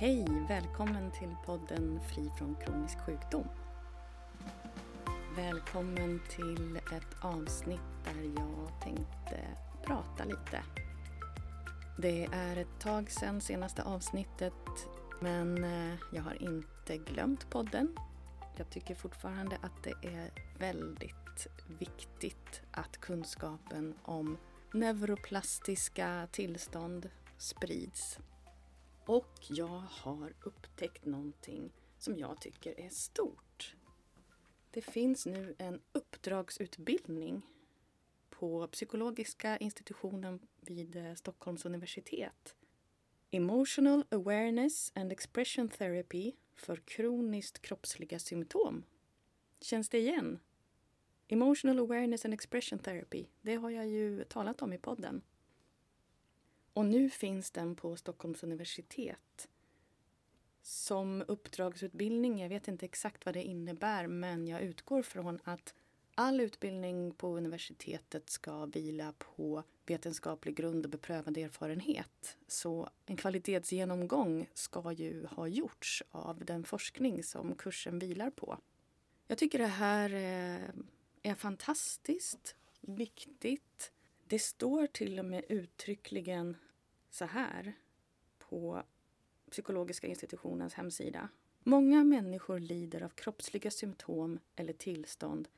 Hej! Välkommen till podden Fri från kronisk sjukdom. Välkommen till ett avsnitt där jag tänkte prata lite. Det är ett tag sedan senaste avsnittet men eh, jag har inte glömt podden. Jag tycker fortfarande att det är väldigt viktigt att kunskapen om neuroplastiska tillstånd sprids. Och jag har upptäckt någonting som jag tycker är stort. Det finns nu en uppdragsutbildning på psykologiska institutionen vid eh, Stockholms universitet. Emotional awareness and expression therapy för kroniskt kroppsliga symptom. Känns det igen? Emotional awareness and expression therapy, det har jag ju talat om i podden. Och nu finns den på Stockholms universitet som uppdragsutbildning. Jag vet inte exakt vad det innebär men jag utgår från att all utbildning på universitetet ska vila på vetenskaplig grund och beprövad erfarenhet. Så en kvalitetsgenomgång ska ju ha gjorts av den forskning som kursen vilar på. Jag tycker det här eh, är fantastiskt, viktigt. Det står till och med uttryckligen så här på Psykologiska institutionens hemsida. Många människor lider av kroppsliga symptom eller tillstånd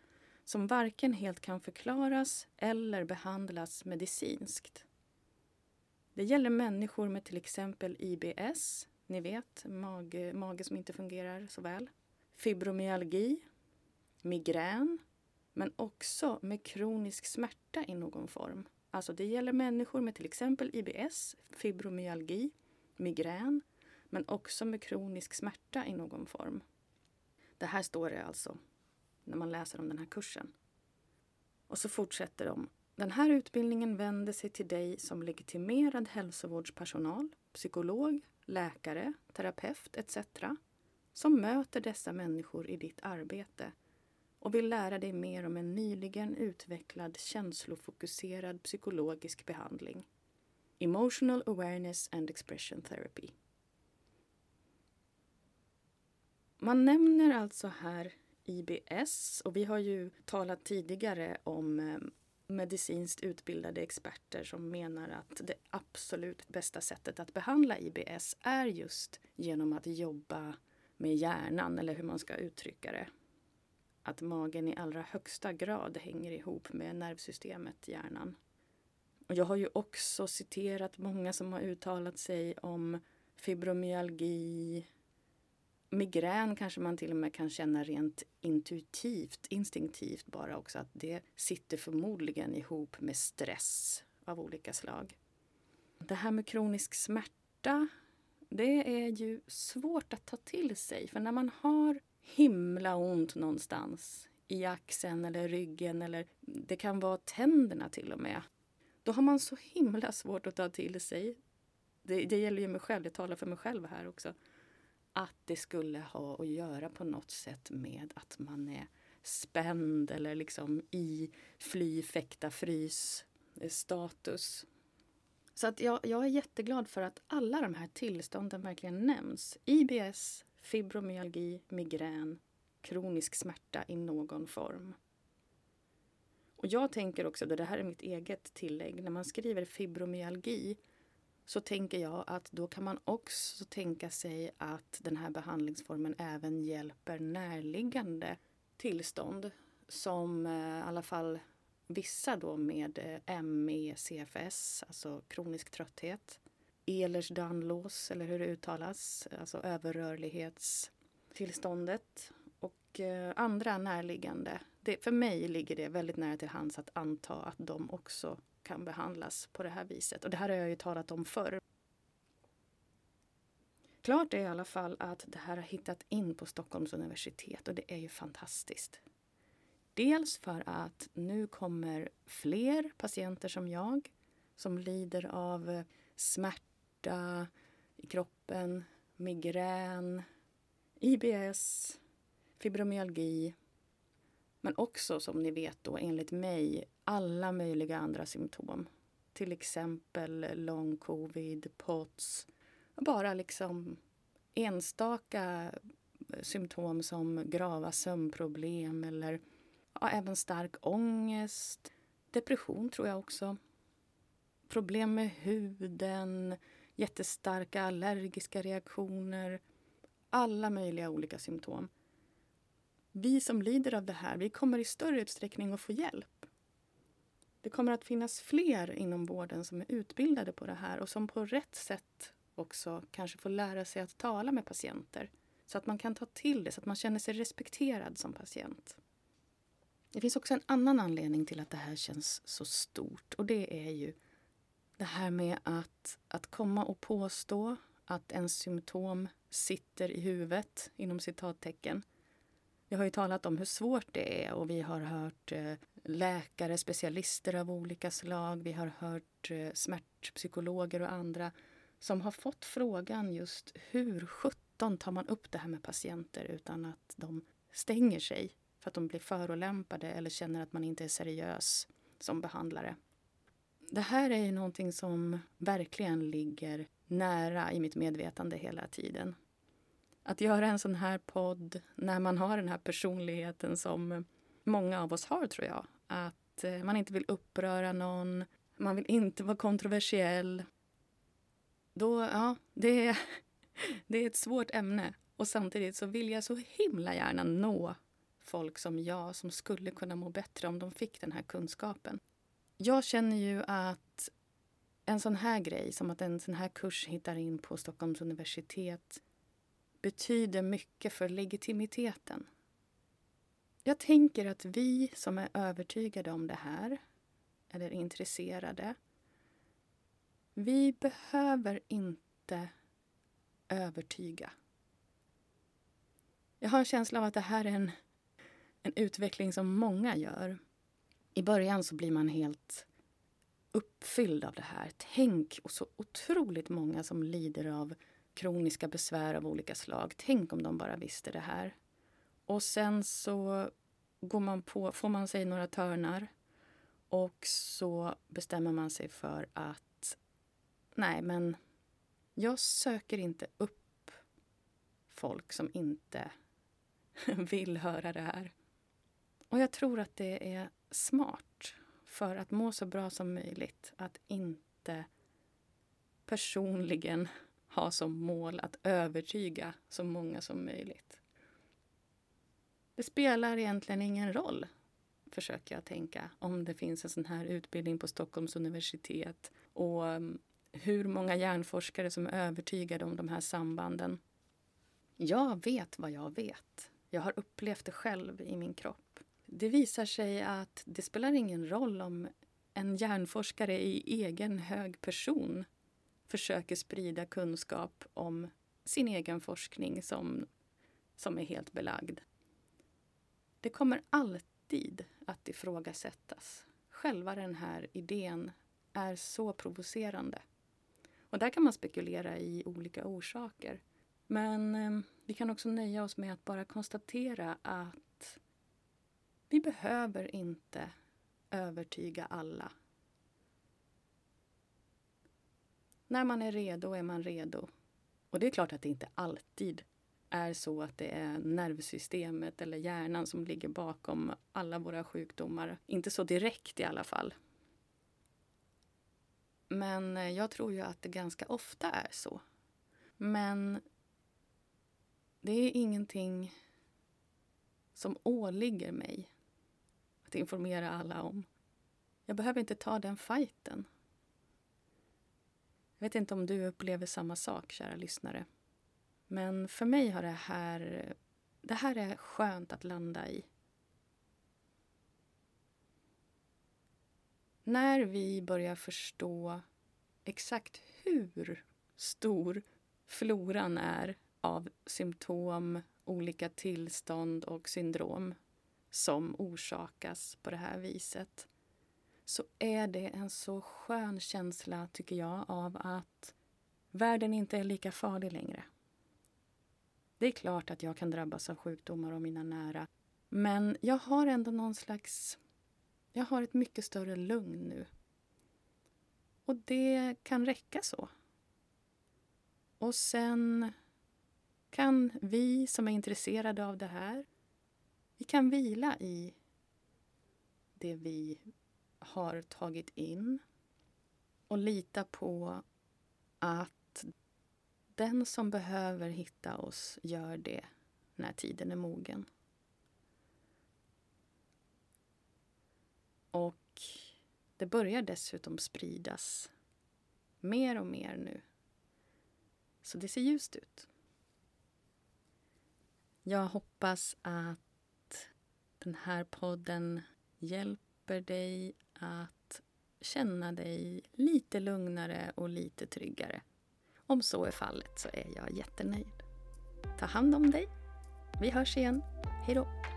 som varken helt kan förklaras eller behandlas medicinskt. Det gäller människor med till exempel IBS, ni vet, mage, mage som inte fungerar så väl, fibromyalgi, migrän, men också med kronisk smärta i någon form. Alltså det gäller människor med till exempel IBS, fibromyalgi, migrän, men också med kronisk smärta i någon form. Det här står det alltså när man läser om den här kursen. Och så fortsätter de. Den här utbildningen vänder sig till dig som legitimerad hälsovårdspersonal, psykolog, läkare, terapeut etc. som möter dessa människor i ditt arbete och vill lära dig mer om en nyligen utvecklad känslofokuserad psykologisk behandling. Emotional Awareness and Expression Therapy. Man nämner alltså här IBS och vi har ju talat tidigare om eh, medicinskt utbildade experter som menar att det absolut bästa sättet att behandla IBS är just genom att jobba med hjärnan eller hur man ska uttrycka det att magen i allra högsta grad hänger ihop med nervsystemet, hjärnan. Och jag har ju också citerat många som har uttalat sig om fibromyalgi, migrän kanske man till och med kan känna rent intuitivt, instinktivt bara också att det sitter förmodligen ihop med stress av olika slag. Det här med kronisk smärta, det är ju svårt att ta till sig för när man har himla ont någonstans i axeln eller ryggen eller det kan vara tänderna till och med. Då har man så himla svårt att ta till sig. Det, det gäller ju mig själv, jag talar för mig själv här också. Att det skulle ha att göra på något sätt med att man är spänd eller liksom i fly, fäkta, frys eh, status. Så att jag, jag är jätteglad för att alla de här tillstånden verkligen nämns. IBS, fibromyalgi, migrän, kronisk smärta i någon form. Och jag tänker också, det här är mitt eget tillägg, när man skriver fibromyalgi så tänker jag att då kan man också tänka sig att den här behandlingsformen även hjälper närliggande tillstånd som eh, i alla fall vissa då med eh, ME, CFS, alltså kronisk trötthet, Ehlers-Danlos, eller hur det uttalas, alltså överrörlighetstillståndet och eh, andra närliggande. Det, för mig ligger det väldigt nära till hands att anta att de också kan behandlas på det här viset. Och det här har jag ju talat om förr. Klart är i alla fall att det här har hittat in på Stockholms universitet och det är ju fantastiskt. Dels för att nu kommer fler patienter som jag som lider av smärta smärta i kroppen, migrän, IBS, fibromyalgi. Men också som ni vet då enligt mig alla möjliga andra symptom. Till exempel long covid, POTS. Bara liksom enstaka eh, symptom som grava sömnproblem eller ja, även stark ångest. Depression tror jag också. Problem med huden, jättestarka allergiska reaktioner. Alla möjliga olika symptom. Vi som lider av det här, vi kommer i större utsträckning att få hjälp. Det kommer att finnas fler inom vården som är utbildade på det här och som på rätt sätt också kanske får lära sig att tala med patienter så att man kan ta till det, så att man känner sig respekterad som patient. Det finns också en annan anledning till att det här känns så stort och det är ju det här med att, att komma och påstå att en symptom sitter i huvudet, inom citattecken. Vi har ju talat om hur svårt det är och vi har hört eh, läkare, specialister av olika slag. Vi har hört eh, smärtpsykologer och andra som har fått frågan just hur sjutton tar man upp det här med patienter utan att de stänger sig för att de blir förolämpade eller känner att man inte är seriös som behandlare. Det här är ju någonting som verkligen ligger nära i mitt medvetande hela tiden. Att göra en sån här podd när man har den här personligheten som många av oss har, tror jag. Att eh, man inte vill uppröra någon, man vill inte vara kontroversiell. Då, ja, det är, det är ett svårt ämne. Och samtidigt så vill jag så himla gärna nå folk som jag som skulle kunna må bättre om de fick den här kunskapen. Jag känner ju att en sån här grej, som att en sån här kurs hittar in på Stockholms universitet betyder mycket för legitimiteten. Jag tänker att vi som är övertygade om det här, eller intresserade, vi behöver inte övertyga. Jag har en känsla av att det här är en, en utveckling som många gör. I början så blir man helt uppfylld av det här. Tänk och så otroligt många som lider av kroniska besvär av olika slag. Tänk om de bara visste det här. Och sen så går man på, får man sig några törnar och så bestämmer man sig för att nej, men jag söker inte upp folk som inte vill höra det här. Och jag tror att det är smart för att må så bra som möjligt att inte personligen ha som mål att övertyga så många som möjligt. Det spelar egentligen ingen roll, försöker jag tänka, om det finns en sån här utbildning på Stockholms universitet och mm, hur många hjärnforskare som är övertygade om de här sambanden. Jag vet vad jag vet. Jag har upplevt det själv i min kropp. Det visar sig att det spelar ingen roll om en hjärnforskare i egen hög person försöker sprida kunskap om sin egen forskning som, som är helt belagd. Det kommer alltid att ifrågasättas. Själva den här idén är så provocerande. Och där kan man spekulera i olika orsaker. Men eh, vi kan också nöja oss med att bara konstatera att vi behöver inte övertyga alla När man är redo är man redo. Och det är klart att det inte alltid är så att det är nervsystemet eller hjärnan som ligger bakom alla våra sjukdomar. Inte så direkt i alla fall. Men eh, jag tror ju att det ganska ofta är så. Men det är ingenting som åligger mig att informera alla om. Jag behöver inte ta den fighten. Jag vet inte om du upplever samma sak, kära lyssnare. Men för mig har det här... Det här är skönt att landa i. När vi börjar förstå exakt hur stor floran är av symptom, olika tillstånd och syndrom som orsakas på det här viset så är det en så skön känsla, tycker jag, av att världen inte är lika farlig längre. Det är klart att jag kan drabbas av sjukdomar och mina nära. Men jag har ändå någon slags... Jag har ett mycket större lugn nu. Och det kan räcka så. Och sen kan vi som är intresserade av det här, vi kan vila i det vi har tagit in och lita på att den som behöver hitta oss gör det när tiden är mogen. Och det börjar dessutom spridas mer och mer nu. Så det ser ljust ut. Jag hoppas att den här podden hjälper dig att känna dig lite lugnare och lite tryggare. Om så är fallet så är jag jättenöjd. Ta hand om dig. Vi hörs igen. Hej då!